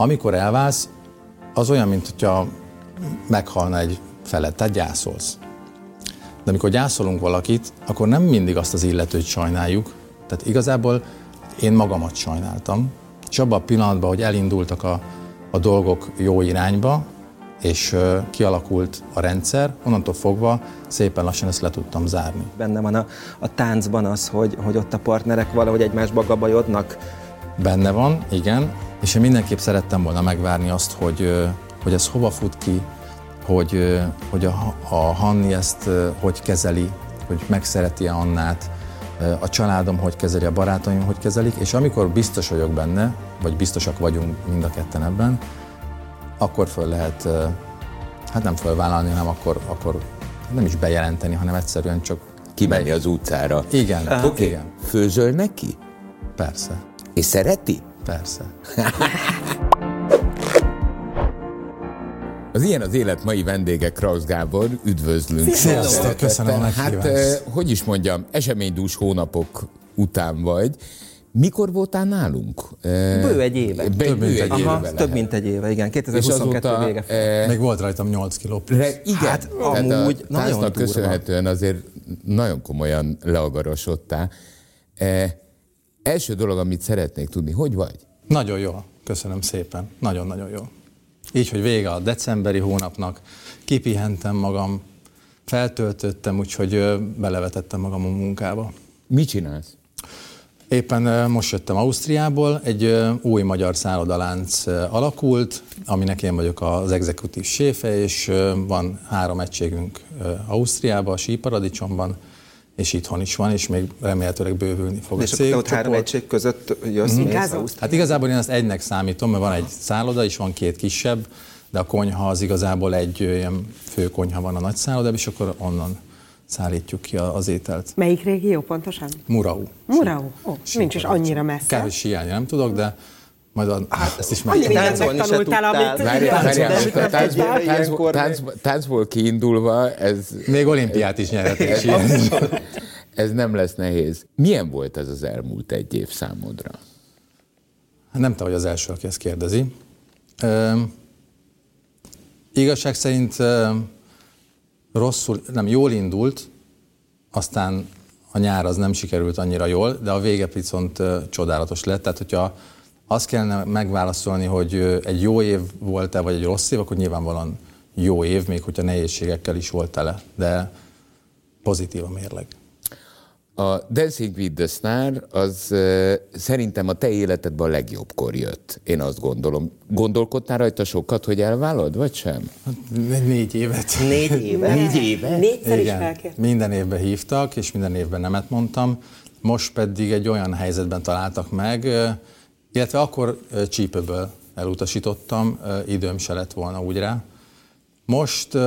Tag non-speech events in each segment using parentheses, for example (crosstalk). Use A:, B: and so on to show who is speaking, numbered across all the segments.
A: Amikor elválsz, az olyan, mint hogyha meghalna egy felett, tehát gyászolsz. De amikor gyászolunk valakit, akkor nem mindig azt az illetőt sajnáljuk. Tehát igazából én magamat sajnáltam. És abban a pillanatban, hogy elindultak a, a dolgok jó irányba, és uh, kialakult a rendszer, onnantól fogva szépen lassan ezt le tudtam zárni.
B: Benne van a, a táncban az, hogy, hogy ott a partnerek valahogy egymásba gabajodnak?
A: Benne van, igen, és én mindenképp szerettem volna megvárni azt, hogy, hogy ez hova fut ki, hogy, hogy a, a Hanni ezt hogy kezeli, hogy megszereti-e Annát, a családom hogy kezeli, a barátaim hogy kezelik, és amikor biztos vagyok benne, vagy biztosak vagyunk mind a ketten ebben, akkor föl lehet, hát nem fölvállalni, hanem akkor, akkor nem is bejelenteni, hanem egyszerűen csak
C: kimenni az utcára.
A: Igen.
C: Okay. igen. Főzöl neki?
A: Persze.
C: És szereti?
A: Persze. (laughs)
C: Az ilyen az élet mai vendége Krausz Gábor, üdvözlünk.
A: Sziasztok, köszönöm a
C: Hát, hogy is mondjam, eseménydús hónapok után vagy. Mikor voltál nálunk?
B: Bő egy éve.
C: Be, több, mint egy
B: Aha, éve több mint egy éve, igen. 2022 azóta, vége.
A: E... Még volt rajtam 8 kiló plusz. Re,
C: igen, hát, amúgy a nagyon köszönhetően azért nagyon komolyan leagarosodtál. E, első dolog, amit szeretnék tudni, hogy vagy?
A: Nagyon jó, köszönöm szépen. Nagyon-nagyon jó. Így, hogy vége a decemberi hónapnak, kipihentem magam, feltöltöttem, úgyhogy belevetettem magam a munkába.
C: Mit csinálsz?
A: Éppen most jöttem Ausztriából, egy új magyar szállodalánc alakult, aminek én vagyok az exekutív séfe, és van három egységünk Ausztriában, a Síparadicsomban, és itthon is van, és még remélhetőleg bővülni fog
B: és a cég. ott három egység között jössz mm.
A: Hát igazából én ezt egynek számítom, mert van egy szálloda, és van két kisebb, de a konyha az igazából egy ilyen fő konyha van a nagy szállodában, és akkor onnan szállítjuk ki az ételt.
D: Melyik régió pontosan?
A: Murau.
D: Murau? Ó, nincs is annyira messze.
A: Kár, hogy siálni nem tudok, de majd a,
D: hát, ezt is meg. Annyi táncolni se tudtál.
C: Amit táncból kiindulva, ez...
A: Még olimpiát is nyerhetek.
C: ez nem lesz nehéz. Milyen volt ez az elmúlt egy év számodra?
A: Hát nem te vagy az első, aki ezt kérdezi. Uh, igazság szerint uh, rosszul, nem jól indult, aztán a nyár az nem sikerült annyira jól, de a vége viszont uh, csodálatos lett. Tehát, hogyha azt kellene megválaszolni, hogy egy jó év volt-e, vagy egy rossz év, akkor nyilvánvalóan jó év, még hogyha nehézségekkel is volt tele, de pozitív a mérleg.
C: A Dancing with the Star az szerintem a te életedben a legjobbkor jött, én azt gondolom. Gondolkodtál rajta sokat, hogy elvállalod, vagy sem?
A: Hát, négy évet.
B: Négy éve?
C: Négy éve?
D: Négyszer is
A: Minden évben hívtak, és minden évben nemet mondtam. Most pedig egy olyan helyzetben találtak meg, illetve akkor csípőből elutasítottam, időm se lett volna úgy rá. Most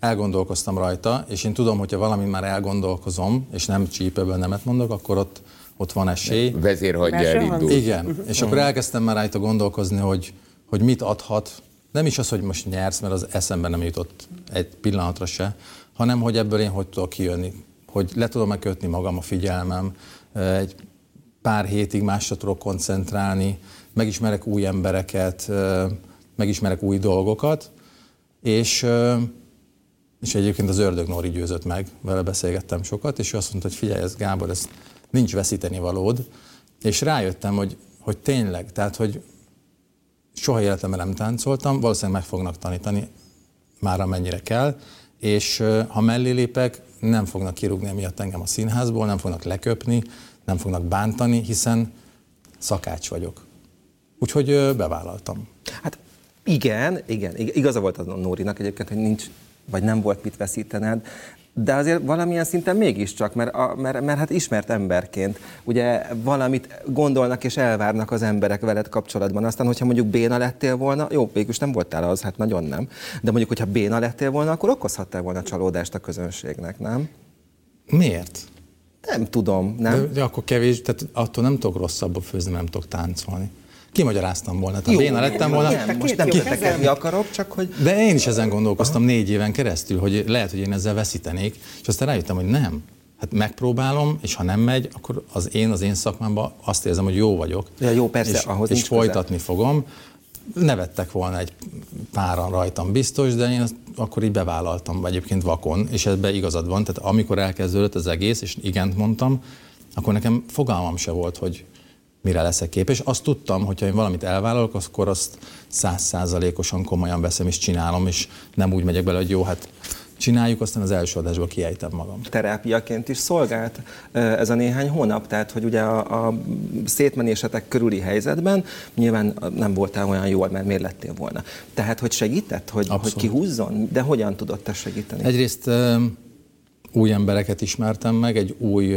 A: elgondolkoztam rajta, és én tudom, hogyha valamint már elgondolkozom, és nem csípőből nemet mondok, akkor ott, ott van esély.
C: Vezér hagyja elindul.
A: Igen, uh-huh. és akkor elkezdtem már rajta gondolkozni, hogy, hogy mit adhat. Nem is az, hogy most nyersz, mert az eszembe nem jutott egy pillanatra se, hanem hogy ebből én hogy tudok kijönni. Hogy le tudom megkötni magam a figyelmem, egy pár hétig másra tudok koncentrálni, megismerek új embereket, megismerek új dolgokat, és, és egyébként az ördög Nori győzött meg, vele beszélgettem sokat, és ő azt mondta, hogy figyelj, ez Gábor, ez nincs veszíteni valód, és rájöttem, hogy, hogy tényleg, tehát, hogy soha életemben nem táncoltam, valószínűleg meg fognak tanítani már amennyire kell, és ha mellé lépek, nem fognak kirúgni miatt engem a színházból, nem fognak leköpni, nem fognak bántani, hiszen szakács vagyok. Úgyhogy bevállaltam.
B: Hát igen, igen, igaza volt az a Nórinak egyébként, hogy nincs, vagy nem volt mit veszítened, de azért valamilyen szinten mégiscsak, mert, a, mert, mert hát ismert emberként, ugye valamit gondolnak és elvárnak az emberek veled kapcsolatban. Aztán, hogyha mondjuk béna lettél volna, jó, végülis nem voltál az, hát nagyon nem, de mondjuk, hogyha béna lettél volna, akkor okozhattál volna csalódást a közönségnek, nem?
A: Miért?
B: Nem tudom, nem?
A: De, de akkor kevés, tehát attól nem tudok rosszabbul főzni, nem tudok táncolni. Kimagyaráztam volna. Tehát én lettem volna.
B: Nem, most nem ki akarok, csak hogy...
A: De én is ezen gondolkoztam Aha. négy éven keresztül, hogy lehet, hogy én ezzel veszítenék, és aztán rájöttem, hogy nem. Hát megpróbálom, és ha nem megy, akkor az én, az én szakmámban azt érzem, hogy jó vagyok.
B: Ja, jó, persze,
A: és,
B: ahhoz
A: és folytatni közel. fogom. Nevettek volna egy páran rajtam biztos, de én azt akkor így bevállaltam egyébként vakon, és ebben igazad van. Tehát amikor elkezdődött az egész, és igent mondtam, akkor nekem fogalmam se volt, hogy mire leszek képes. Azt tudtam, hogy ha én valamit elvállalok, akkor azt százszázalékosan komolyan veszem és csinálom, és nem úgy megyek bele, hogy jó, hát csináljuk, aztán az első adásba kiejtem magam.
B: Terápiaként is szolgált ez a néhány hónap, tehát hogy ugye a, a szétmenésetek körüli helyzetben nyilván nem voltál olyan jól, mert miért lettél volna. Tehát, hogy segített, hogy, hogy kihúzzon, de hogyan tudott te segíteni?
A: Egyrészt új embereket ismertem meg, egy új,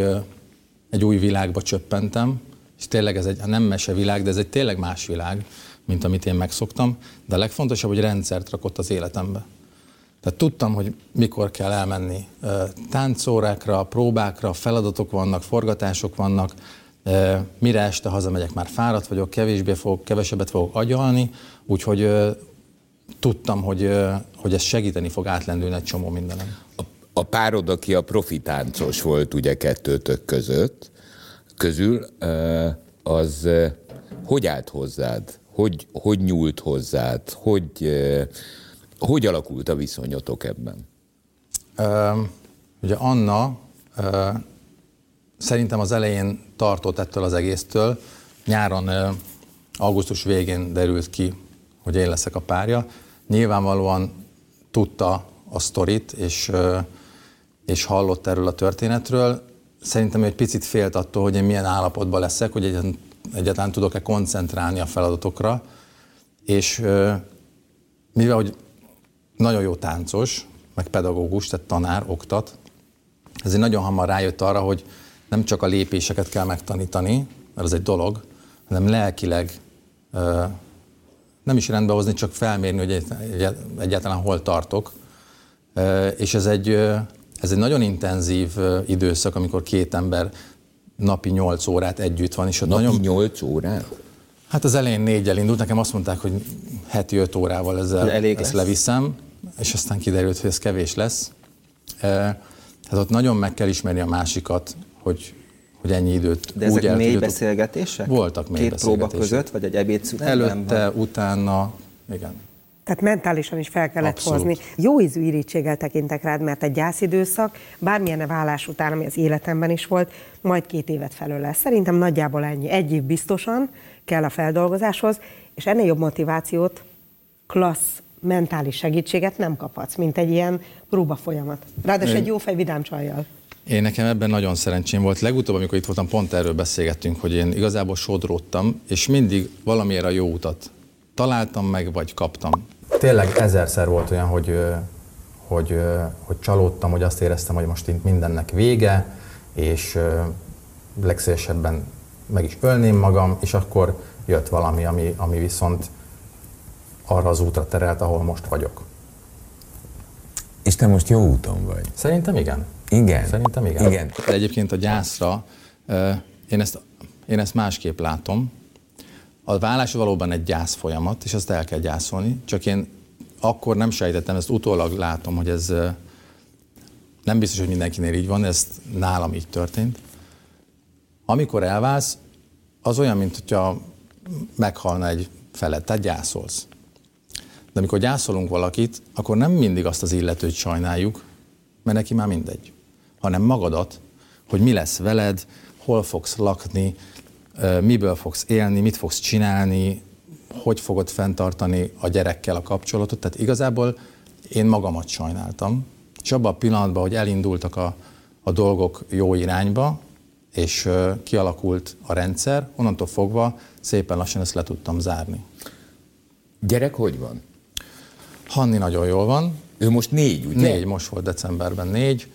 A: egy új világba csöppentem, és tényleg ez egy nem mese világ, de ez egy tényleg más világ, mint amit én megszoktam, de a legfontosabb, hogy rendszert rakott az életembe. Tehát tudtam, hogy mikor kell elmenni táncórákra, próbákra, feladatok vannak, forgatások vannak, mire este hazamegyek, már fáradt vagyok, kevésbé fogok, kevesebbet fogok agyalni, úgyhogy tudtam, hogy, hogy ez segíteni fog átlendülni egy csomó mindenem.
C: A, a párod, aki a profitáncos volt ugye kettőtök között, közül, az hogy állt hozzád? Hogy, hogy nyúlt hozzád? Hogy, hogy alakult a viszonyotok ebben?
A: Uh, ugye Anna uh, szerintem az elején tartott ettől az egésztől. Nyáron, uh, augusztus végén derült ki, hogy én leszek a párja. Nyilvánvalóan tudta a sztorit, és, uh, és hallott erről a történetről. Szerintem egy picit félt attól, hogy én milyen állapotban leszek, hogy egyáltalán, tudok-e koncentrálni a feladatokra. És uh, mivel, hogy nagyon jó táncos, meg pedagógus, tehát tanár, oktat. Ezért nagyon hamar rájött arra, hogy nem csak a lépéseket kell megtanítani, mert az egy dolog, hanem lelkileg nem is rendbe hozni, csak felmérni, hogy egyáltalán hol tartok. És ez egy, ez egy nagyon intenzív időszak, amikor két ember napi 8 órát együtt van. És
C: napi
A: nagyon...
C: 8 órát?
A: Hát az elején négyel indult, nekem azt mondták, hogy heti 5 órával ezzel Elég ezt lesz. leviszem és aztán kiderült, hogy ez kevés lesz. Hát ott nagyon meg kell ismerni a másikat, hogy, hogy ennyi időt
B: De ezek úgy mély beszélgetések?
A: Voltak mély
B: Két próba között, vagy egy ebédszünetben?
A: Előtte, van? utána, igen.
D: Tehát mentálisan is fel kellett Abszolút. hozni. Jó ízű irítséggel tekintek rád, mert egy gyászidőszak, bármilyen vállás után, ami az életemben is volt, majd két évet felől lesz. Szerintem nagyjából ennyi. Egy év biztosan kell a feldolgozáshoz, és ennél jobb motivációt klassz mentális segítséget nem kaphatsz, mint egy ilyen próba folyamat. Ráadásul egy jó fej vidám csajjal.
A: Én nekem ebben nagyon szerencsém volt. Legutóbb, amikor itt voltam, pont erről beszélgettünk, hogy én igazából sodródtam, és mindig valamiért a jó utat találtam meg, vagy kaptam. Tényleg ezerszer volt olyan, hogy, hogy, hogy csalódtam, hogy azt éreztem, hogy most itt mindennek vége, és legszélesebben meg is ölném magam, és akkor jött valami, ami, ami viszont arra az útra terelt, ahol most vagyok.
C: És te most jó úton vagy?
A: Szerintem igen.
C: Igen?
A: Szerintem igen.
C: igen.
A: De egyébként a gyászra én ezt, én ezt másképp látom. A vállás valóban egy gyász folyamat, és azt el kell gyászolni, csak én akkor nem sejtettem, ezt utólag látom, hogy ez nem biztos, hogy mindenkinél így van, ez nálam így történt. Amikor elválsz, az olyan, mint hogyha meghalna egy felett, tehát gyászolsz. De amikor gyászolunk valakit, akkor nem mindig azt az illetőt sajnáljuk, mert neki már mindegy, hanem magadat, hogy mi lesz veled, hol fogsz lakni, miből fogsz élni, mit fogsz csinálni, hogy fogod fenntartani a gyerekkel a kapcsolatot. Tehát igazából én magamat sajnáltam, és abban a pillanatban, hogy elindultak a, a dolgok jó irányba, és kialakult a rendszer, onnantól fogva szépen lassan ezt le tudtam zárni.
C: Gyerek hogy van?
A: Hanni nagyon jól van.
C: Ő most négy, ugye?
A: Négy, most volt decemberben négy.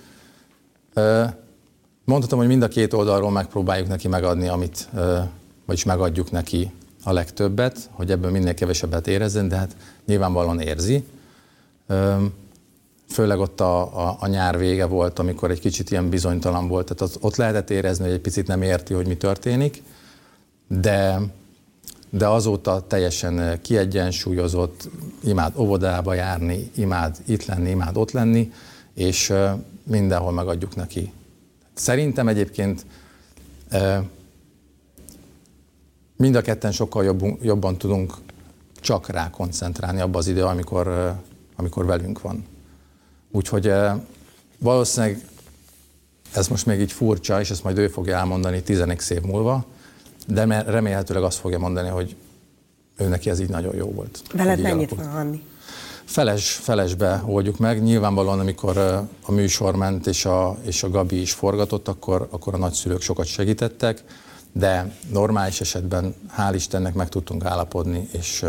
A: Mondhatom, hogy mind a két oldalról megpróbáljuk neki megadni, amit, vagyis megadjuk neki a legtöbbet, hogy ebből minél kevesebbet érezzen, de hát nyilvánvalóan érzi. Főleg ott a, a, a nyár vége volt, amikor egy kicsit ilyen bizonytalan volt, tehát az, ott lehetett érezni, hogy egy picit nem érti, hogy mi történik, de de azóta teljesen eh, kiegyensúlyozott, imád óvodába járni, imád itt lenni, imád ott lenni, és eh, mindenhol megadjuk neki. Szerintem egyébként eh, mind a ketten sokkal jobb, jobban tudunk csak rá koncentrálni abba az idő, amikor, amikor velünk van. Úgyhogy valószínűleg ez most még így furcsa, és ezt majd ő fogja elmondani 11 év múlva, de remélhetőleg azt fogja mondani, hogy ő neki ez így nagyon jó volt.
D: Veled mennyit van, Anni?
A: Feles, felesbe oldjuk meg. Nyilvánvalóan, amikor a műsor ment és a, és a Gabi is forgatott, akkor, akkor a nagyszülők sokat segítettek, de normális esetben hál' Istennek meg tudtunk állapodni, és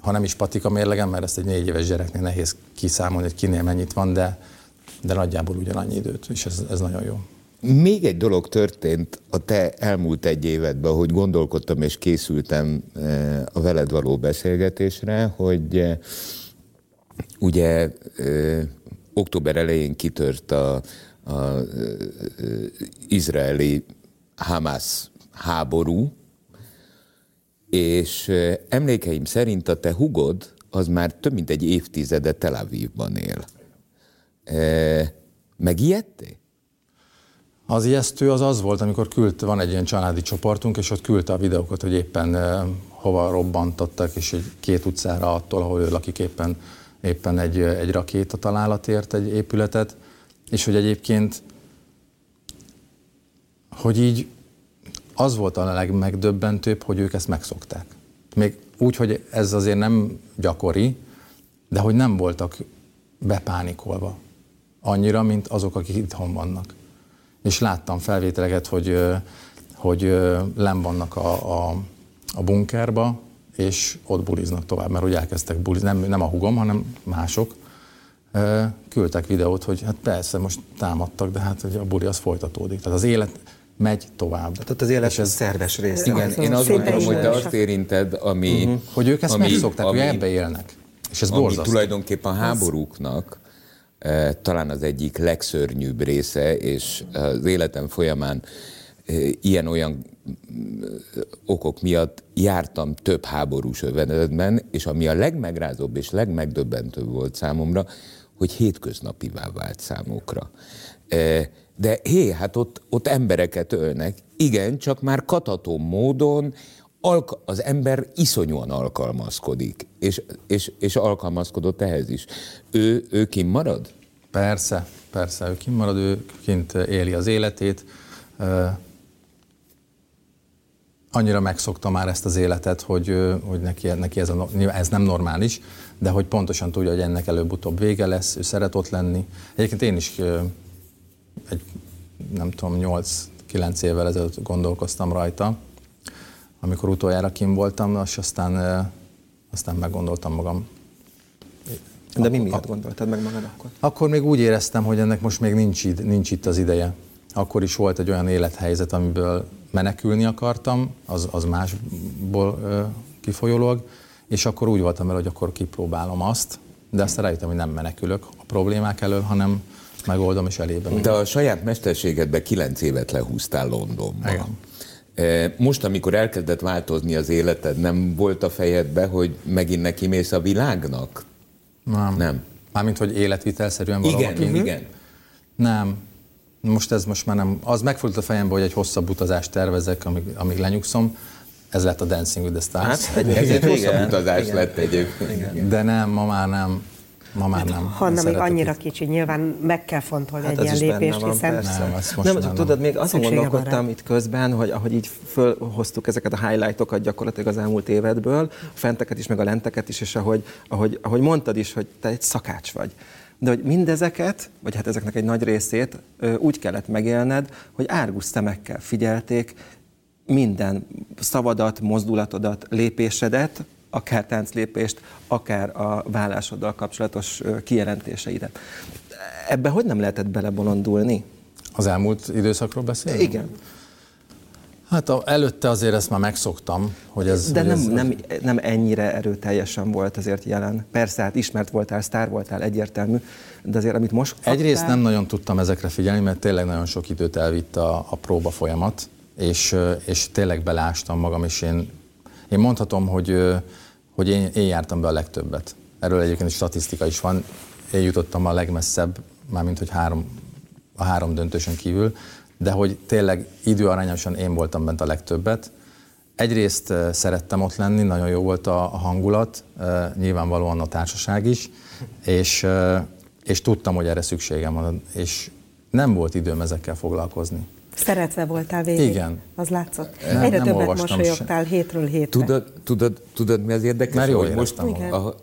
A: ha nem is patika mérlegem, mert ezt egy négy éves gyereknél nehéz kiszámolni, hogy kinél mennyit van, de, de nagyjából ugyanannyi időt, és ez, ez nagyon jó.
C: Még egy dolog történt a te elmúlt egy évedben, hogy gondolkodtam és készültem eh, a veled való beszélgetésre, hogy eh, ugye eh, október elején kitört a, a izraeli Hamas háború, és emlékeim szerint a te hugod az már több mint egy évtizede Tel Avivban él. Megijedtél?
A: Az ijesztő az az volt, amikor küldte, van egy ilyen családi csoportunk, és ott küldte a videókat, hogy éppen uh, hova robbantottak, és egy két utcára attól, ahol ő lakik éppen, éppen egy, egy rakéta találat egy épületet, és hogy egyébként, hogy így az volt a legmegdöbbentőbb, hogy ők ezt megszokták. Még úgy, hogy ez azért nem gyakori, de hogy nem voltak bepánikolva annyira, mint azok, akik itthon vannak és láttam felvételeket, hogy, hogy len vannak a, a, a bunkerba, és ott buliznak tovább, mert úgy elkezdtek bulizni, nem, nem a hugom, hanem mások. Küldtek videót, hogy hát persze, most támadtak, de hát hogy a buli az folytatódik. Tehát az élet megy tovább.
B: Tehát az élet és ez szerves része.
C: Igen, én azt gondolom, hogy te azt érinted, ami... Uh-huh.
A: Hogy ők ezt ami, megszokták, ami, hogy ebbe élnek. És ez
C: ami borzasztó. tulajdonképpen a háborúknak talán az egyik legszörnyűbb része, és az életem folyamán ilyen-olyan okok miatt jártam több háborús övezetben, és ami a legmegrázóbb és legmegdöbbentőbb volt számomra, hogy hétköznapivá vált számukra. De hé, hát ott, ott embereket ölnek. Igen, csak már katatom módon az ember iszonyúan alkalmazkodik, és, és, és alkalmazkodott ehhez is. Ő, ő kim marad?
A: Persze, persze, ő kim marad, ő kint éli az életét. Annyira megszokta már ezt az életet, hogy, hogy neki, neki ez, a, ez nem normális, de hogy pontosan tudja, hogy ennek előbb-utóbb vége lesz, ő szeret ott lenni. Egyébként én is egy, nem tudom, 8-9 évvel ezelőtt gondolkoztam rajta, amikor utoljára kim voltam, és aztán, aztán meggondoltam magam.
B: De mi miatt gondoltad meg magad akkor?
A: Akkor még úgy éreztem, hogy ennek most még nincs, id, nincs itt az ideje. Akkor is volt egy olyan élethelyzet, amiből menekülni akartam, az, az másból ö, kifolyólag, és akkor úgy voltam el, hogy akkor kipróbálom azt, de aztán rájöttem, hogy nem menekülök a problémák elől, hanem megoldom és elébe.
C: De a saját mesterségedbe kilenc évet lehúztál Londonban. Igen. E, most, amikor elkezdett változni az életed, nem volt a fejedbe, hogy megint neki mész a világnak?
A: Nem. Nem. Mármint, hogy életvitelszerűen valahol
C: Igen, kint? igen.
A: Nem. Most ez most már nem. Az megfordult a fejembe, hogy egy hosszabb utazást tervezek, amíg, amíg lenyugszom. Ez lett a Dancing with the Stars.
C: Hát, egy, ez egy hosszabb utazás igen. lett egyébként.
A: De nem, ma már nem. Ma már nem.
D: Hanna még annyira itt. kicsi, nyilván meg kell fontolni hát egy ilyen lépést, van, hiszen...
B: Nem, most nem, nem, tudod, még azon gondolkodtam itt közben, hogy ahogy így fölhoztuk ezeket a highlightokat gyakorlatilag az elmúlt évedből, a fenteket is, meg a lenteket is, és ahogy, ahogy, ahogy mondtad is, hogy te egy szakács vagy. De hogy mindezeket, vagy hát ezeknek egy nagy részét úgy kellett megélned, hogy árgus szemekkel figyelték minden szavadat, mozdulatodat, lépésedet, akár tánclépést, akár a vállásoddal kapcsolatos kijelentéseidet. Ebben hogy nem lehetett belebolondulni?
A: Az elmúlt időszakról beszélni?
B: Igen.
A: Hát a, előtte azért ezt már megszoktam, hogy ez...
B: De
A: hogy
B: nem,
A: ez,
B: nem, nem ennyire erőteljesen volt azért jelen. Persze, hát ismert voltál, sztár voltál, egyértelmű, de azért amit most kaptál...
A: Egyrészt nem nagyon tudtam ezekre figyelni, mert tényleg nagyon sok időt elvitt a, a próba folyamat, és, és tényleg beleástam magam, és én, én mondhatom, hogy hogy én, én jártam be a legtöbbet. Erről egyébként egy statisztika is van. Én jutottam a legmesszebb, mármint hogy három, a három döntősen kívül, de hogy tényleg időarányosan én voltam bent a legtöbbet, egyrészt szerettem ott lenni, nagyon jó volt a, hangulat, nyilvánvalóan a társaság is, és, és tudtam, hogy erre szükségem van, és nem volt időm ezekkel foglalkozni.
D: Szeretve voltál végig.
A: Igen.
D: Az látszott.
A: Nem,
D: Egyre
A: nem
D: többet mosolyogtál se. hétről hétre.
C: Tudod, tudod, tudod, mi az érdekes?
A: Mert jól
C: ahogy most,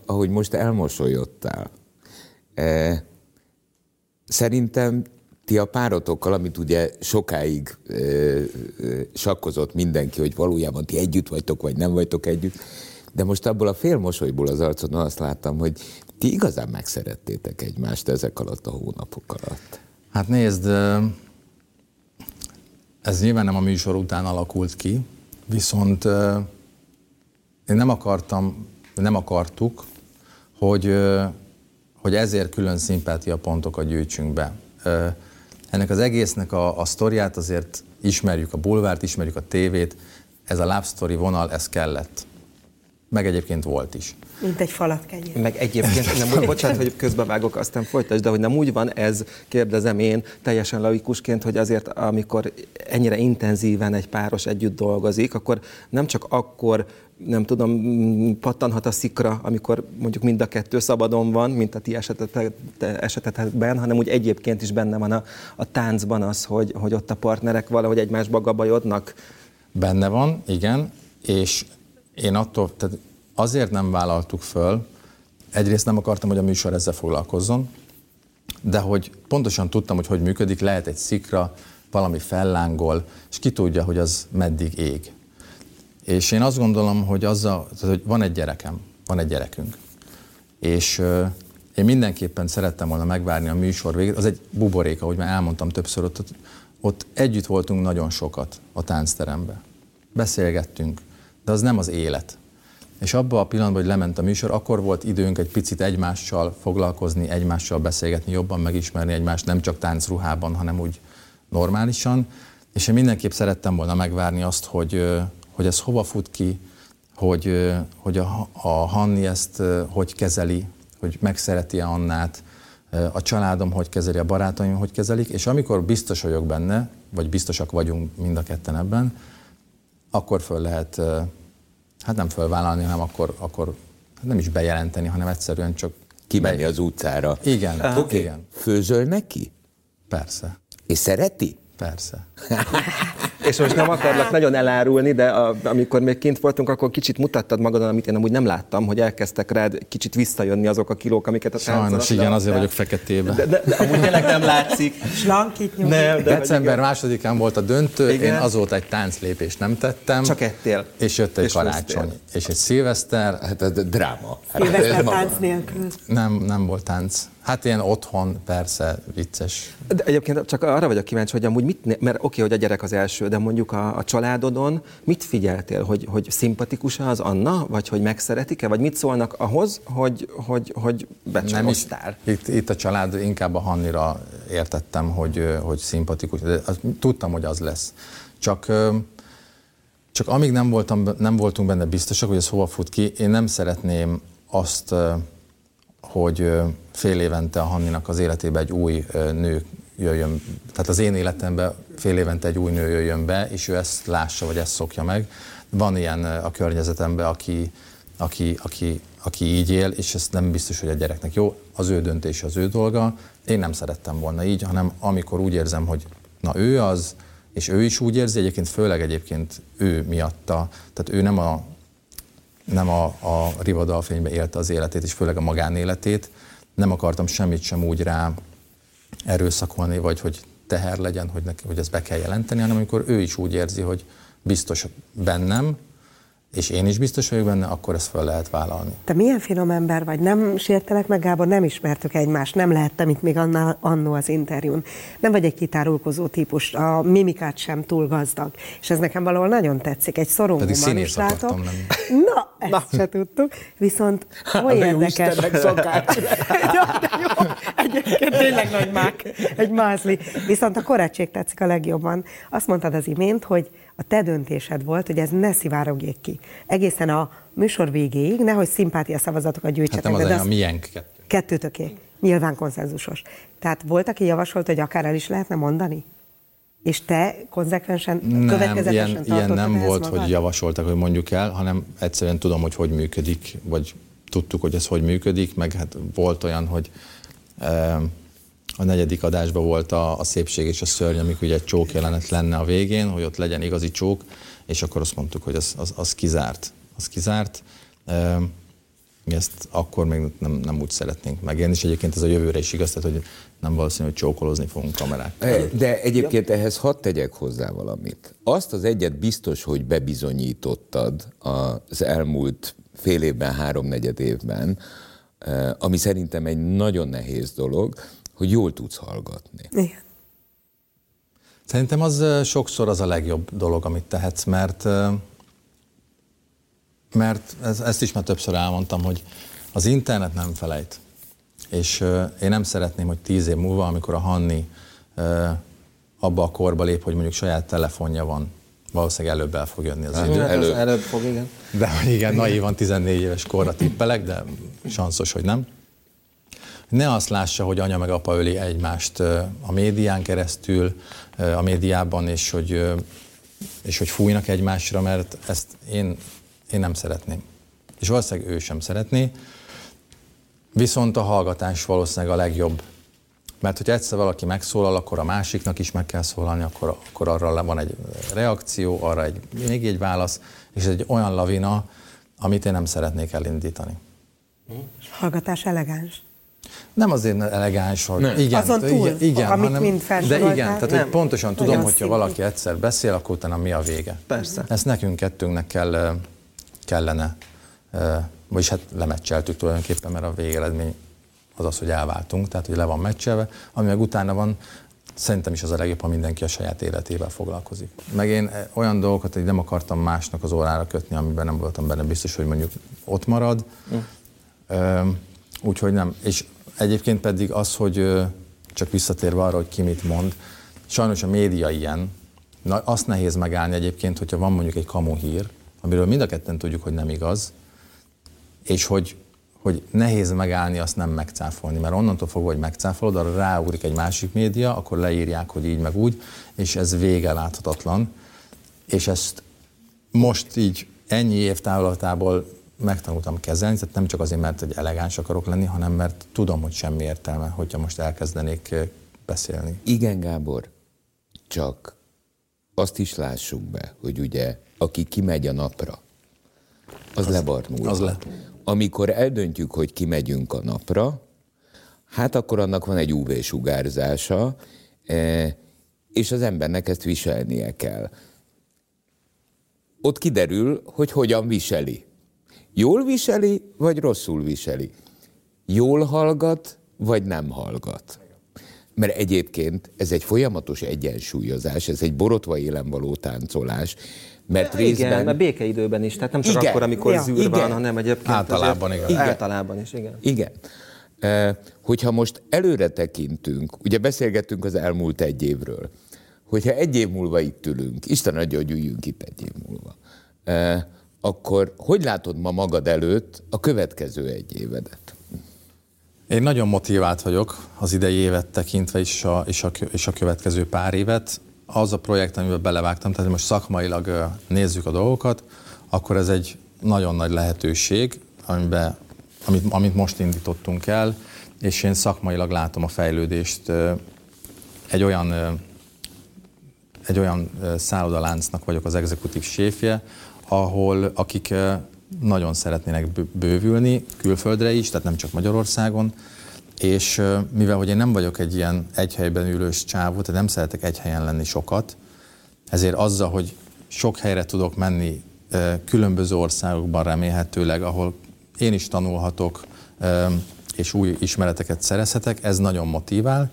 C: ahogy most elmosolyodtál. E, szerintem ti a párotokkal, amit ugye sokáig e, e, sakkozott mindenki, hogy valójában ti együtt vagytok, vagy nem vagytok együtt, de most abból a félmosolyból az arcodon azt láttam, hogy ti igazán megszerettétek egymást ezek alatt a hónapok alatt.
A: Hát nézd, ez nyilván nem a műsor után alakult ki, viszont én nem akartam, nem akartuk, hogy, hogy ezért külön szimpátia pontokat gyűjtsünk be. Ennek az egésznek a, a sztoriát azért ismerjük, a bulvárt, ismerjük a tévét, ez a love story vonal, ez kellett. Meg egyébként volt is.
D: Mint egy falat kenyér.
B: Meg egyébként, nem, úgy, bocsánat, hogy közbevágok, aztán folytasd, de hogy nem úgy van ez, kérdezem én teljesen laikusként, hogy azért amikor ennyire intenzíven egy páros együtt dolgozik, akkor nem csak akkor nem tudom, pattanhat a szikra, amikor mondjuk mind a kettő szabadon van, mint a ti esetetekben, hanem úgy egyébként is benne van a, a táncban az, hogy, hogy ott a partnerek valahogy egymásba gabajodnak.
A: Benne van, igen, és én attól, tehát azért nem vállaltuk föl, egyrészt nem akartam, hogy a műsor ezzel foglalkozzon, de hogy pontosan tudtam, hogy hogy működik, lehet egy szikra, valami fellángol, és ki tudja, hogy az meddig ég. És én azt gondolom, hogy azzal, tehát, hogy van egy gyerekem, van egy gyerekünk, és én mindenképpen szerettem volna megvárni a műsor végét. Az egy buborék, ahogy már elmondtam többször, ott, ott együtt voltunk nagyon sokat a táncterembe. Beszélgettünk, de az nem az élet. És abban a pillanatban, hogy lement a műsor, akkor volt időnk egy picit egymással foglalkozni, egymással beszélgetni, jobban megismerni egymást, nem csak táncruhában, hanem úgy normálisan. És én mindenképp szerettem volna megvárni azt, hogy, hogy ez hova fut ki, hogy, hogy a, a Hanni ezt hogy kezeli, hogy megszereti-e Annát, a családom hogy kezeli, a barátaim hogy kezelik, és amikor biztos vagyok benne, vagy biztosak vagyunk mind a ketten ebben, akkor föl lehet hát nem fölvállalni, hanem akkor, akkor nem is bejelenteni, hanem egyszerűen csak
C: kimenni az utcára.
A: Igen,
C: Oké, okay. igen. Főzöl neki?
A: Persze.
C: És szereti?
A: Persze. (laughs)
B: És most nem akarlak nagyon elárulni, de a, amikor még kint voltunk, akkor kicsit mutattad magadon, amit én amúgy nem láttam, hogy elkezdtek rád kicsit visszajönni azok a kilók, amiket a
A: Sajnos, igen, azért vagyok feketében.
B: De, de, de amúgy tényleg nem látszik.
D: Slankít nyugít.
A: Nem, de December másodikán volt a döntő, igen. én azóta egy tánclépést nem tettem.
B: Csak ettél.
A: És jött egy és karácsony. Húztél. És egy szilveszter.
C: Hát ez dráma.
D: Szilveszter tánc nélkül.
A: Nem, nem volt tánc. Hát ilyen otthon, persze, vicces.
B: De egyébként csak arra vagyok kíváncsi, hogy amúgy mit, mert oké, okay, hogy a gyerek az első, de mondjuk a, a családodon mit figyeltél, hogy, hogy szimpatikus az Anna, vagy hogy megszeretik-e, vagy mit szólnak ahhoz, hogy, hogy, hogy becsaloztál?
A: Nem is, itt, itt a család inkább a Hannira értettem, hogy, hogy szimpatikus, de az, tudtam, hogy az lesz. Csak csak amíg nem, voltam, nem voltunk benne biztosak, hogy ez hova fut ki, én nem szeretném azt hogy fél évente a Hanninak az életébe egy új nő jöjjön, tehát az én életemben fél évente egy új nő jöjjön be, és ő ezt lássa, vagy ezt szokja meg. Van ilyen a környezetemben, aki, aki, aki, aki így él, és ez nem biztos, hogy a gyereknek jó, az ő döntés, az ő dolga. Én nem szerettem volna így, hanem amikor úgy érzem, hogy na ő az, és ő is úgy érzi, egyébként főleg egyébként ő miatta, tehát ő nem a nem a, a rivadalfénybe élte az életét, és főleg a magánéletét. Nem akartam semmit sem úgy rá erőszakolni, vagy hogy teher legyen, hogy, neki, hogy ezt be kell jelenteni, hanem amikor ő is úgy érzi, hogy biztos bennem, és én is biztos vagyok benne, akkor ezt fel lehet vállalni.
D: Te milyen finom ember vagy, nem sértelek meg, Gábor, nem ismertük egymást, nem lehettem itt még annál, annó az interjún. Nem vagy egy kitárulkozó típus, a mimikát sem túl gazdag. És ez nekem valahol nagyon tetszik, egy szorongó
A: Pedig színész lenni.
D: Na, ezt Na. se tudtuk, viszont (laughs) oly érdekes. (laughs) ja, de jó, egyébként tényleg nagy mák, egy mázli. Viszont a korrektség tetszik a legjobban. Azt mondtad az imént, hogy a te döntésed volt, hogy ez ne szivárogjék ki. Egészen a műsor végéig, nehogy szimpátia szavazatokat gyűjtsetek.
A: Hát nem az, az a miénk kettő.
D: Kettőtöké. Nyilván konszenzusos. Tehát volt, aki javasolt, hogy akár el is lehetne mondani? És te konzekvensen,
A: Nem,
D: következetesen
A: ilyen, ilyen nem volt,
D: magad?
A: hogy javasoltak, hogy mondjuk el, hanem egyszerűen tudom, hogy hogy működik, vagy tudtuk, hogy ez hogy működik, meg hát volt olyan, hogy e, a negyedik adásban volt a, a szépség és a szörny, amikor ugye egy csók jelenet lenne a végén, hogy ott legyen igazi csók, és akkor azt mondtuk, hogy az, az, az kizárt. Az kizárt. Mi ezt akkor még nem, nem úgy szeretnénk megélni, és egyébként ez a jövőre is igaz, tehát hogy nem valószínű, hogy csókolózni fogunk kamerák.
C: E, De egyébként ehhez hadd tegyek hozzá valamit. Azt az egyet biztos, hogy bebizonyítottad az elmúlt fél évben, háromnegyed évben, ami szerintem egy nagyon nehéz dolog, hogy jól tudsz hallgatni.
D: Igen.
A: Szerintem az sokszor az a legjobb dolog, amit tehetsz, mert mert ez, ezt is már többször elmondtam, hogy az internet nem felejt. És én nem szeretném, hogy tíz év múlva, amikor a Hanni abba a korba lép, hogy mondjuk saját telefonja van, valószínűleg előbb el fog jönni az idő.
B: Hát az
C: Előbb.
B: előbb fog, igen.
A: De igen, naívan 14 éves korra tippelek, de (laughs) sanszos, hogy nem. Ne azt lássa, hogy anya meg apa öli egymást a médián keresztül, a médiában, és hogy, és hogy fújnak egymásra, mert ezt én, én nem szeretném. És valószínűleg ő sem szeretné. Viszont a hallgatás valószínűleg a legjobb. Mert hogyha egyszer valaki megszólal, akkor a másiknak is meg kell szólalni, akkor, akkor arra van egy reakció, arra egy, még egy válasz, és egy olyan lavina, amit én nem szeretnék elindítani.
D: Hallgatás elegáns.
A: Nem azért elegáns, hogy
C: Nem.
A: igen,
D: Azon túl,
A: igen, igen
D: amit
A: hanem,
D: mind
A: de igen, tehát
B: Nem.
A: hogy pontosan tudom,
D: Nagyon
A: hogyha
D: szép.
A: valaki egyszer beszél, akkor utána mi a vége.
B: Persze.
A: Ezt nekünk kettőnknek kell, kellene, vagyis hát lemecseltük tulajdonképpen, mert a végeredmény az az, hogy elváltunk, tehát hogy le van meccselve, ami meg utána van, szerintem is az a legjobb, ha mindenki a saját életével foglalkozik. Meg én olyan dolgokat, hogy nem akartam másnak az órára kötni, amiben nem voltam benne biztos, hogy mondjuk ott marad. Ö, Úgyhogy nem. És egyébként pedig az, hogy csak visszatérve arra, hogy ki mit mond, sajnos a média ilyen, Na, azt nehéz megállni egyébként, hogyha van mondjuk egy kamu hír, amiről mind a ketten tudjuk, hogy nem igaz, és hogy, hogy nehéz megállni, azt nem megcáfolni, mert onnantól fogva, hogy megcáfolod, arra ráugrik egy másik média, akkor leírják, hogy így meg úgy, és ez vége láthatatlan. És ezt most így ennyi év távlatából megtanultam kezelni, tehát nem csak azért, mert egy elegáns akarok lenni, hanem mert tudom, hogy semmi értelme, hogyha most elkezdenék beszélni.
C: Igen, Gábor, csak azt is lássuk be, hogy ugye, aki kimegy a napra, az, az lebarnul.
A: az le.
C: Amikor eldöntjük, hogy kimegyünk a napra, hát akkor annak van egy UV-sugárzása, eh, és az embernek ezt viselnie kell. Ott kiderül, hogy hogyan viseli. Jól viseli, vagy rosszul viseli. Jól hallgat, vagy nem hallgat. Mert egyébként ez egy folyamatos egyensúlyozás, ez egy borotva élen való táncolás, mert részben...
B: Igen, mert békeidőben is, tehát nem csak
C: Igen.
B: akkor, amikor
D: Ja.
B: zűr
C: Igen.
B: van, hanem egyébként
A: Általában,
B: azért-
A: igen.
B: Általában is, igen.
C: Igen. E, Hogyha most előre tekintünk, ugye beszélgettünk az elmúlt egy évről, hogyha egy év múlva itt ülünk, Isten adja, hogy üljünk itt egy év múlva, e, akkor hogy látod ma magad előtt a következő egy évedet?
A: Én nagyon motivált vagyok az idei évet tekintve is, a, és, a, és a következő pár évet. Az a projekt, amiben belevágtam, tehát most szakmailag nézzük a dolgokat, akkor ez egy nagyon nagy lehetőség, amiben, amit, amit most indítottunk el, és én szakmailag látom a fejlődést egy olyan egy olyan szállodaláncnak vagyok az exekutív séfje, ahol akik nagyon szeretnének bő- bővülni külföldre is, tehát nem csak Magyarországon, és mivel hogy én nem vagyok egy ilyen egy helyben ülős csávó, tehát nem szeretek egy helyen lenni sokat, ezért azzal, hogy sok helyre tudok menni különböző országokban remélhetőleg, ahol én is tanulhatok, és új ismereteket szerezhetek, ez nagyon motivál.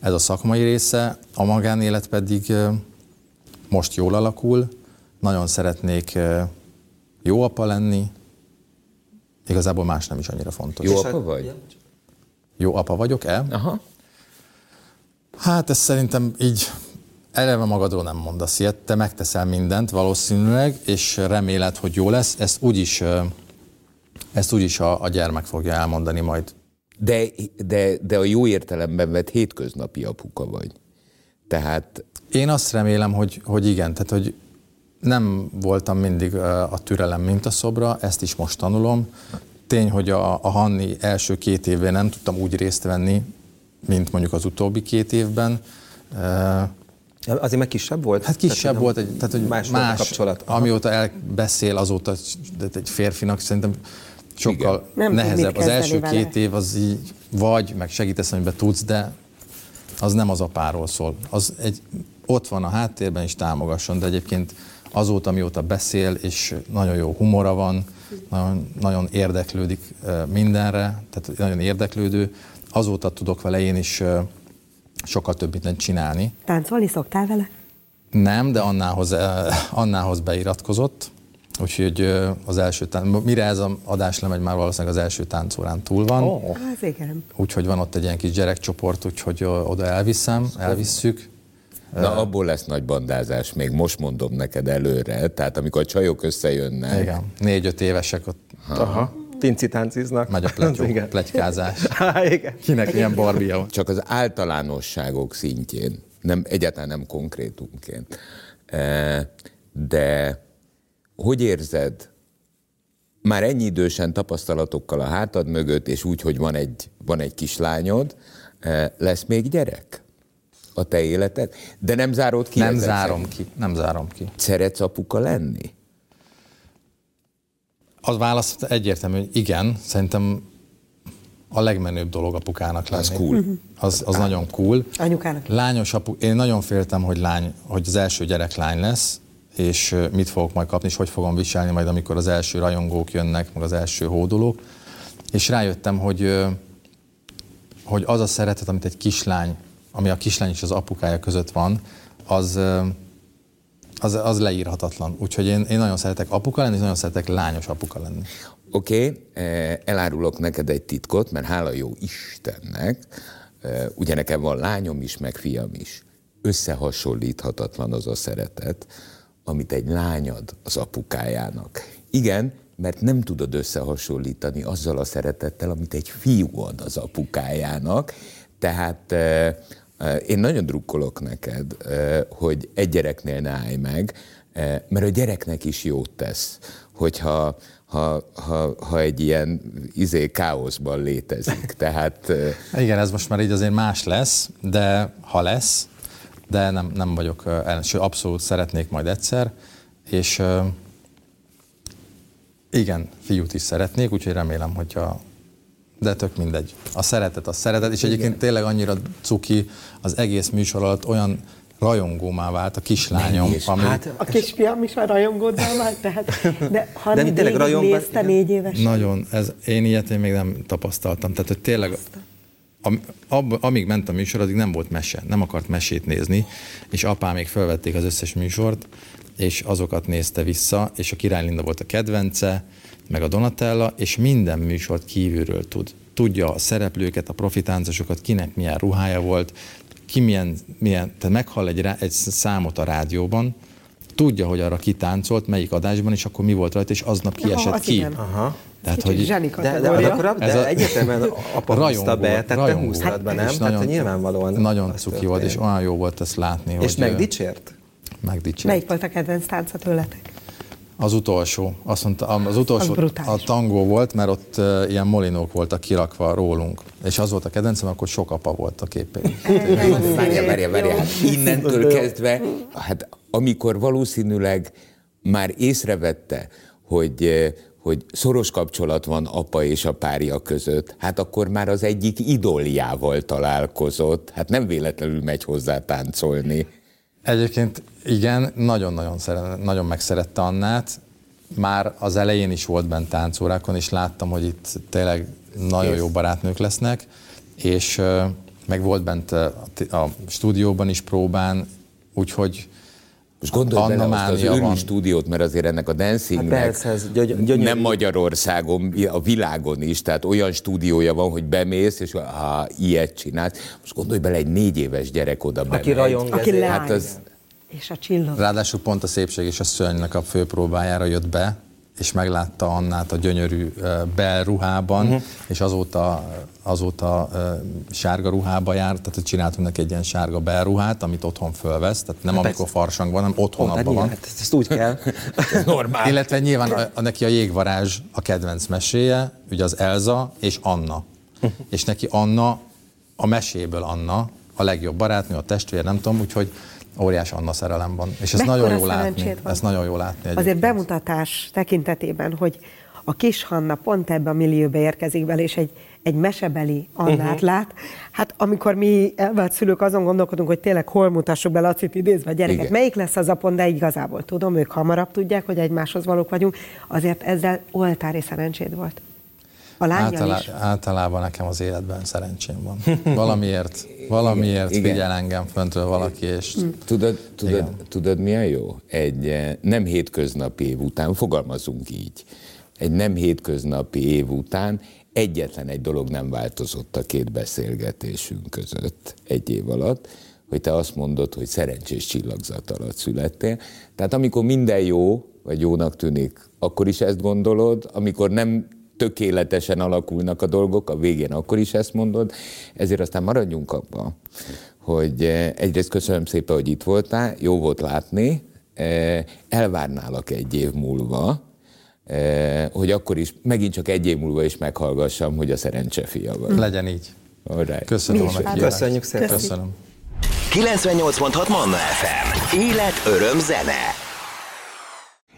A: Ez a szakmai része, a magánélet pedig most jól alakul, nagyon szeretnék jó apa lenni, igazából más nem is annyira fontos.
C: Jó apa vagy?
A: Jó apa vagyok-e?
C: Aha.
A: Hát ez szerintem így eleve magadról nem mondasz ilyet, te megteszel mindent valószínűleg, és reméled, hogy jó lesz. Ezt úgyis, ezt úgyis a, a gyermek fogja elmondani majd.
C: De, de, de a jó értelemben vett hétköznapi apuka vagy. Tehát
A: Én azt remélem, hogy, hogy igen, tehát hogy nem voltam mindig a türelem mintaszobra, ezt is most tanulom. Tény, hogy a, a Hanni első két évben nem tudtam úgy részt venni, mint mondjuk az utóbbi két évben.
B: Azért meg kisebb volt?
A: Hát kisebb tehát, volt, egy, tehát hogy más, más kapcsolat. Aha. amióta elbeszél, azóta egy férfinak szerintem sokkal nem nehezebb. Az első vele. két év az így vagy, meg segítesz, amiben tudsz, de az nem az apáról szól. Az egy, ott van a háttérben, és támogasson, de egyébként azóta, mióta beszél, és nagyon jó humora van, nagyon, nagyon érdeklődik mindenre, tehát nagyon érdeklődő, azóta tudok vele én is sokkal több mindent csinálni.
D: Táncolni szoktál vele?
A: Nem, de Annához, Annához beiratkozott, úgyhogy az első tánc, mire ez az adás lemegy, már valószínűleg az első táncórán túl van.
D: Oh. Az igen.
A: Úgyhogy van ott egy ilyen kis gyerekcsoport, úgyhogy oda elviszem, elvisszük.
C: Na, abból lesz nagy bandázás, még most mondom neked előre, tehát amikor a csajok összejönnek.
A: Igen, négy-öt évesek ott.
B: Aha. Tinci-tánciznak.
A: Megy a pletyó, pletykázás. (laughs) igen. Kinek milyen barbia van.
C: Csak az általánosságok szintjén, nem, egyáltalán nem konkrétumként. E, de hogy érzed, már ennyi idősen tapasztalatokkal a hátad mögött, és úgy, hogy van egy, van egy kislányod, e, lesz még gyerek? A te életed, de nem zárod ki?
A: Nem zárom szerint. ki, nem zárom ki.
C: Szeretsz apuka lenni?
A: Az válasz egyértelmű, hogy igen, szerintem a legmenőbb dolog apukának lenni.
C: Az cool. Mhm.
A: Az, az nagyon cool.
D: Anyukának.
A: Lányos apu, én nagyon féltem, hogy, lány, hogy az első gyerek lány lesz, és mit fogok majd kapni, és hogy fogom viselni majd, amikor az első rajongók jönnek, meg az első hódolók. És rájöttem, hogy, hogy az a szeretet, amit egy kislány ami a kislány és az apukája között van, az, az, az leírhatatlan. Úgyhogy én, én nagyon szeretek apuka lenni, és nagyon szeretek lányos apuka lenni.
C: Oké, okay, elárulok neked egy titkot, mert hála jó Istennek, ugye nekem van lányom is, meg fiam is. Összehasonlíthatatlan az a szeretet, amit egy lányad az apukájának. Igen, mert nem tudod összehasonlítani azzal a szeretettel, amit egy fiú ad az apukájának. Tehát én nagyon drukkolok neked, hogy egy gyereknél ne állj meg, mert a gyereknek is jót tesz, hogyha ha, ha, ha egy ilyen izé káoszban létezik. (laughs) Tehát...
A: Igen, ez most már így azért más lesz, de ha lesz, de nem, nem vagyok ellen, abszolút szeretnék majd egyszer, és igen, fiút is szeretnék, úgyhogy remélem, hogyha de tök mindegy. A szeretet, a szeretet, és egyébként Igen. tényleg annyira cuki az egész műsor alatt olyan rajongómá vált a kislányom.
D: Ami... Hát, a kisfiam is már rajongóddá vált, tehát, de ha de tényleg rajongva... nézte négy éves.
A: Nagyon, ez, én ilyet én még nem tapasztaltam. Tehát, hogy tényleg amíg ment a műsor, addig nem volt mese, nem akart mesét nézni, és apám még felvették az összes műsort, és azokat nézte vissza, és a Király volt a kedvence, meg a Donatella, és minden műsort kívülről tud. Tudja a szereplőket, a profitáncosokat, kinek milyen ruhája volt, ki milyen, milyen tehát meghall egy, egy számot a rádióban, tudja, hogy arra kitáncolt, melyik adásban, és akkor mi volt rajta, és aznap kiesett ja, ki. Aha.
D: Tehát, hogy
B: de, de, de, akkor, de a, egyetemen (laughs) apa rajongó, be, tehát te húztad be, nem? Hát, tehát nyilvánvalóan.
A: Nagyon cuki volt, és olyan jó volt ezt látni.
B: És hogy, megdicsért?
A: Megdicsért.
D: Melyik volt a kedvenc tánca tőletek?
A: Az utolsó. Azt mondta, az utolsó az a tangó volt, mert ott uh, ilyen molinók voltak kirakva rólunk. És az volt a kedvencem, akkor sok apa volt a képén.
C: Várja, várja, várja. Hát innentől kezdve, hát amikor valószínűleg már észrevette, hogy hogy szoros kapcsolat van apa és a párja között, hát akkor már az egyik idoljával találkozott, hát nem véletlenül megy hozzá táncolni.
A: Egyébként igen, nagyon-nagyon szeret, nagyon megszerette Annát. Már az elején is volt bent táncórákon, és láttam, hogy itt tényleg nagyon jó barátnők lesznek, és meg volt bent a, a stúdióban is próbán, úgyhogy
C: most gondolj Anna bele azt az űrű stúdiót, mert azért ennek a dancingnek hát gyöny- nem Magyarországon, a világon is, tehát olyan stúdiója van, hogy bemész, és ha ilyet csinálsz. Most gondolj bele, egy négy éves gyerek oda bemegy.
D: Aki rajong Aki hát az... És a csillag.
A: Ráadásul pont a szépség és a szörnynek a főpróbájára jött be, és meglátta Annát a gyönyörű belruhában, uh-huh. és azóta, azóta sárga ruhába járt, tehát csináltunk neki egy ilyen sárga belruhát, amit otthon fölvesz, tehát nem
B: Hát
A: amikor
B: persze.
A: farsang van, hanem otthon
B: hát
A: abban van.
B: hát ezt úgy kell. (laughs)
C: Normál.
A: Illetve nyilván a, a, neki a jégvarázs a kedvenc meséje, ugye az Elza és Anna. (laughs) és neki Anna, a meséből Anna, a legjobb barátnő, a testvér, nem tudom, úgyhogy óriás Anna szerelem van. És ez nagyon jó látni. Ez nagyon jó látni.
D: Azért
A: egyébként.
D: bemutatás tekintetében, hogy a kis Hanna pont ebbe a millióbe érkezik bele, és egy, egy mesebeli Annát uh-huh. lát. Hát amikor mi elvált szülők azon gondolkodunk, hogy tényleg hol mutassuk be Lacit idézve a gyereket,
C: Igen.
D: melyik lesz az apon, de igazából tudom, ők hamarabb tudják, hogy egymáshoz valók vagyunk, azért ezzel oltári szerencséd volt. A
A: Általá,
D: is.
A: általában nekem az életben szerencsém van. (laughs) Valamiért, valamiért
C: Igen.
A: figyel engem föntről valaki, és
C: Tudod, tudod,
A: Igen.
C: tudod, milyen jó? Egy eh, nem hétköznapi év után, fogalmazunk így, egy nem hétköznapi év után egyetlen egy dolog nem változott a két beszélgetésünk között egy év alatt, hogy te azt mondod, hogy szerencsés csillagzat alatt születtél. Tehát amikor minden jó, vagy jónak tűnik, akkor is ezt gondolod, amikor nem tökéletesen alakulnak a dolgok, a végén akkor is ezt mondod, ezért aztán maradjunk abba, hogy eh, egyrészt köszönöm szépen, hogy itt voltál, jó volt látni, eh, elvárnálak egy év múlva, eh, hogy akkor is, megint csak egy év múlva is meghallgassam, hogy a szerencse fia vagy.
A: legyen így.
C: Alright.
A: Köszönöm meghívást.
B: Köszönjük szépen.
A: Köszönöm.
E: 98.6 Manna FM. Élet, öröm, zene.